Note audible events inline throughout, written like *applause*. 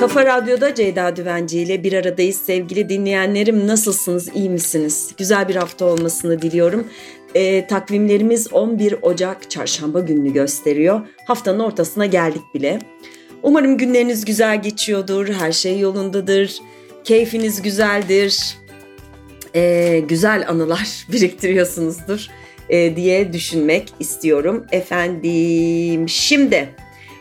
Kafa Radyo'da Ceyda Düvenci ile bir aradayız. Sevgili dinleyenlerim nasılsınız, iyi misiniz? Güzel bir hafta olmasını diliyorum. E, takvimlerimiz 11 Ocak çarşamba gününü gösteriyor. Haftanın ortasına geldik bile. Umarım günleriniz güzel geçiyordur, her şey yolundadır, keyfiniz güzeldir, e, güzel anılar *laughs* biriktiriyorsunuzdur e, diye düşünmek istiyorum. Efendim şimdi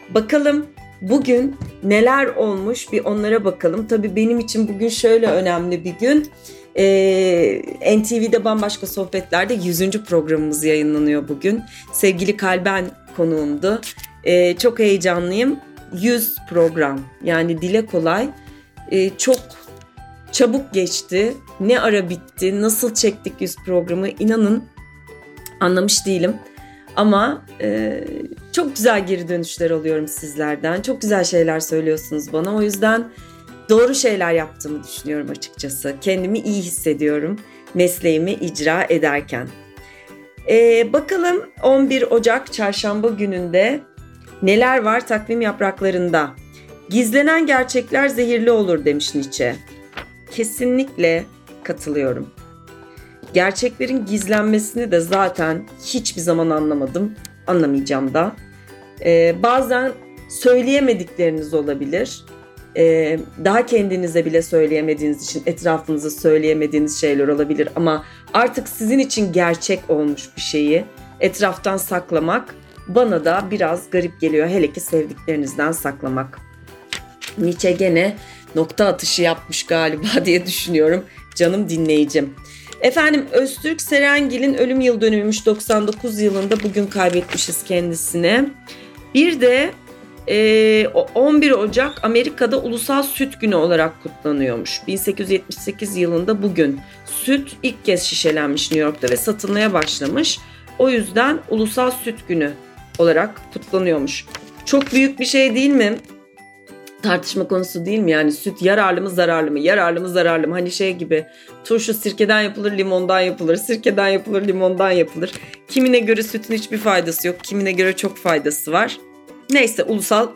bakalım bugün neler olmuş bir onlara bakalım. Tabii benim için bugün şöyle önemli bir gün. Ee, NTV'de bambaşka sohbetlerde 100. programımız yayınlanıyor bugün. Sevgili Kalben konuğumdu. Ee, çok heyecanlıyım. 100 program yani dile kolay. Ee, çok çabuk geçti. Ne ara bitti, nasıl çektik 100 programı inanın anlamış değilim. Ama e, çok güzel geri dönüşler alıyorum sizlerden. Çok güzel şeyler söylüyorsunuz bana. O yüzden doğru şeyler yaptığımı düşünüyorum açıkçası. Kendimi iyi hissediyorum mesleğimi icra ederken. E, bakalım 11 Ocak çarşamba gününde neler var takvim yapraklarında. Gizlenen gerçekler zehirli olur demiş Nietzsche. Kesinlikle katılıyorum. Gerçeklerin gizlenmesini de zaten hiçbir zaman anlamadım. Anlamayacağım da. Ee, bazen söyleyemedikleriniz olabilir. Ee, daha kendinize bile söyleyemediğiniz için etrafınıza söyleyemediğiniz şeyler olabilir. Ama artık sizin için gerçek olmuş bir şeyi etraftan saklamak bana da biraz garip geliyor. Hele ki sevdiklerinizden saklamak. Nietzsche gene nokta atışı yapmış galiba *laughs* diye düşünüyorum canım dinleyicim. Efendim Öztürk Serengil'in ölüm yıl dönümüymüş 99 yılında bugün kaybetmişiz kendisini. Bir de e, 11 Ocak Amerika'da Ulusal Süt Günü olarak kutlanıyormuş. 1878 yılında bugün süt ilk kez şişelenmiş New York'ta ve satılmaya başlamış. O yüzden Ulusal Süt Günü olarak kutlanıyormuş. Çok büyük bir şey değil mi? Tartışma konusu değil mi? Yani süt yararlı mı zararlı mı? Yararlı mı zararlı mı? Hani şey gibi turşu sirkeden yapılır, limondan yapılır. Sirkeden yapılır, limondan yapılır. Kimine göre sütün hiçbir faydası yok. Kimine göre çok faydası var. Neyse ulusal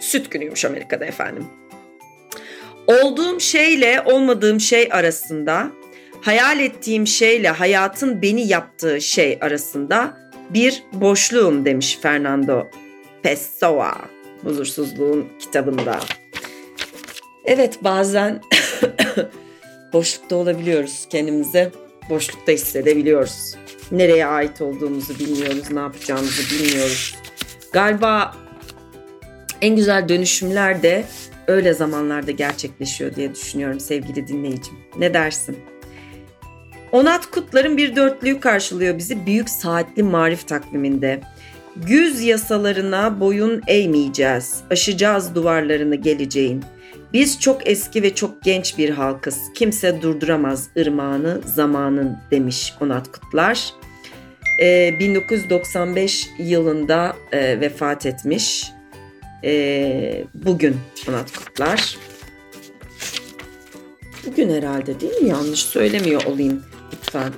süt günüymüş Amerika'da efendim. Olduğum şeyle olmadığım şey arasında, hayal ettiğim şeyle hayatın beni yaptığı şey arasında bir boşluğum demiş Fernando Pessoa huzursuzluğun kitabında. Evet bazen *coughs* boşlukta olabiliyoruz kendimize. Boşlukta hissedebiliyoruz. Nereye ait olduğumuzu bilmiyoruz, ne yapacağımızı bilmiyoruz. Galiba en güzel dönüşümler de öyle zamanlarda gerçekleşiyor diye düşünüyorum sevgili dinleyicim. Ne dersin? Onat Kutlar'ın bir dörtlüğü karşılıyor bizi Büyük Saatli Marif takviminde. Güz yasalarına boyun eğmeyeceğiz. Aşacağız duvarlarını geleceğin. Biz çok eski ve çok genç bir halkız. Kimse durduramaz ırmağını zamanın demiş Onat Kutlar. Ee, 1995 yılında e, vefat etmiş. Ee, bugün Onat Kutlar. Bugün herhalde değil mi? Yanlış söylemiyor olayım lütfen.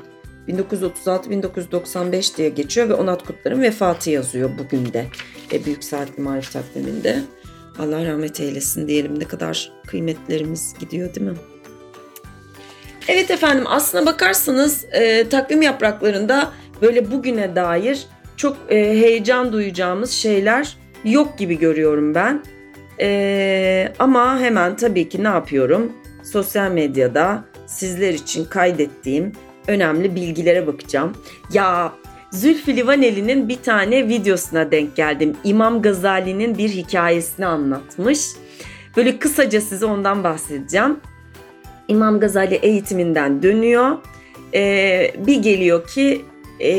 1936-1995 diye geçiyor ve Onat Kutlar'ın vefatı yazıyor bugün de. E, Büyük Saatli Marif takviminde. Allah rahmet eylesin diyelim ne kadar kıymetlerimiz gidiyor değil mi? Evet efendim aslına bakarsanız e, takvim yapraklarında böyle bugüne dair çok e, heyecan duyacağımız şeyler yok gibi görüyorum ben. E, ama hemen tabii ki ne yapıyorum? Sosyal medyada sizler için kaydettiğim önemli bilgilere bakacağım. Ya Zülfü Livaneli'nin bir tane videosuna denk geldim. İmam Gazali'nin bir hikayesini anlatmış. Böyle kısaca size ondan bahsedeceğim. İmam Gazali eğitiminden dönüyor. Ee, bir geliyor ki e,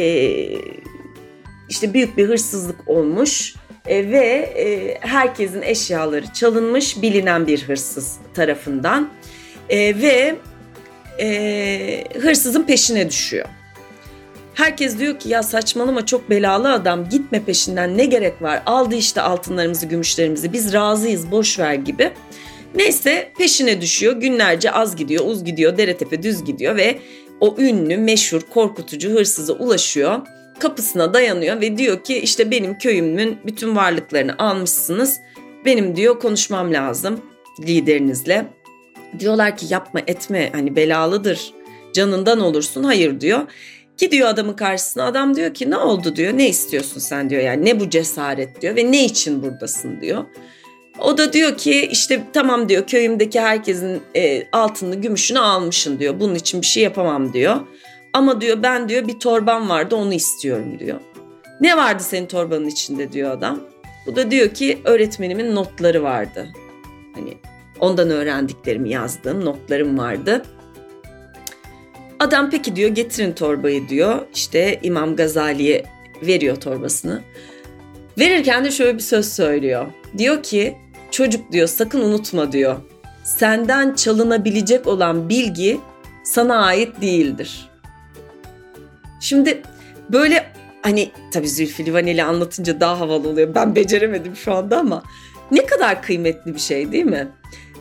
işte büyük bir hırsızlık olmuş e, ve e, herkesin eşyaları çalınmış bilinen bir hırsız tarafından e, ve e, hırsızın peşine düşüyor. Herkes diyor ki ya saçmalama çok belalı adam gitme peşinden ne gerek var aldı işte altınlarımızı gümüşlerimizi biz razıyız boş ver gibi. Neyse peşine düşüyor günlerce az gidiyor uz gidiyor dere tepe düz gidiyor ve o ünlü meşhur korkutucu hırsıza ulaşıyor kapısına dayanıyor ve diyor ki işte benim köyümün bütün varlıklarını almışsınız benim diyor konuşmam lazım liderinizle. Diyorlar ki yapma etme hani belalıdır canından olursun hayır diyor. Gidiyor adamın karşısına adam diyor ki ne oldu diyor ne istiyorsun sen diyor yani ne bu cesaret diyor ve ne için buradasın diyor. O da diyor ki işte tamam diyor köyümdeki herkesin e, altını gümüşünü almışın diyor bunun için bir şey yapamam diyor. Ama diyor ben diyor bir torban vardı onu istiyorum diyor. Ne vardı senin torbanın içinde diyor adam. Bu da diyor ki öğretmenimin notları vardı. Hani ondan öğrendiklerimi yazdığım notlarım vardı. Adam peki diyor getirin torbayı diyor. İşte İmam Gazali'ye veriyor torbasını. Verirken de şöyle bir söz söylüyor. Diyor ki çocuk diyor sakın unutma diyor. Senden çalınabilecek olan bilgi sana ait değildir. Şimdi böyle hani tabii Zülfü Livaneli anlatınca daha havalı oluyor. Ben beceremedim şu anda ama ne kadar kıymetli bir şey değil mi?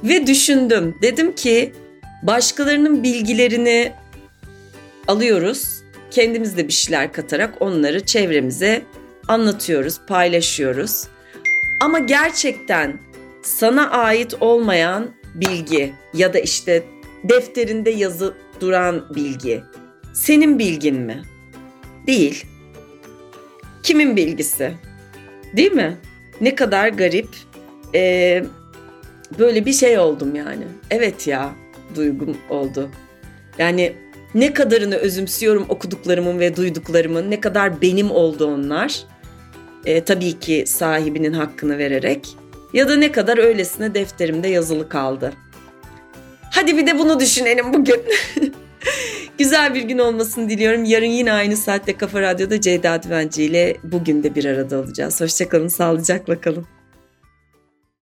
Ve düşündüm. Dedim ki başkalarının bilgilerini alıyoruz. Kendimiz de bir şeyler katarak onları çevremize anlatıyoruz, paylaşıyoruz. Ama gerçekten sana ait olmayan bilgi ya da işte defterinde yazı duran bilgi senin bilgin mi? Değil. Kimin bilgisi? Değil mi? Ne kadar garip. Ee, böyle bir şey oldum yani. Evet ya duygum oldu. Yani ne kadarını özümsüyorum okuduklarımın ve duyduklarımın, ne kadar benim oldu onlar. Ee, tabii ki sahibinin hakkını vererek. Ya da ne kadar öylesine defterimde yazılı kaldı. Hadi bir de bunu düşünelim bugün. *laughs* Güzel bir gün olmasını diliyorum. Yarın yine aynı saatte Kafa Radyo'da Ceyda Düvenci ile bugün de bir arada olacağız. Hoşçakalın, sağlıcakla kalın.